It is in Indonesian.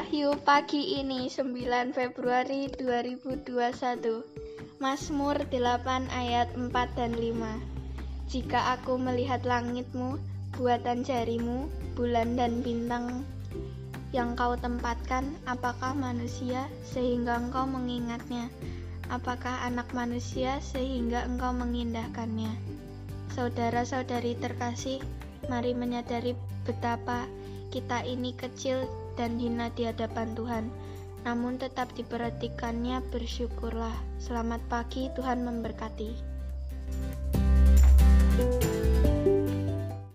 Wahyu pagi ini 9 Februari 2021 Mazmur 8 ayat 4 dan 5 Jika aku melihat langitmu, buatan jarimu, bulan dan bintang yang kau tempatkan, apakah manusia sehingga engkau mengingatnya? Apakah anak manusia sehingga engkau mengindahkannya? Saudara-saudari terkasih, mari menyadari betapa kita ini kecil dan hina di hadapan Tuhan. Namun tetap diperhatikannya bersyukurlah. Selamat pagi, Tuhan memberkati.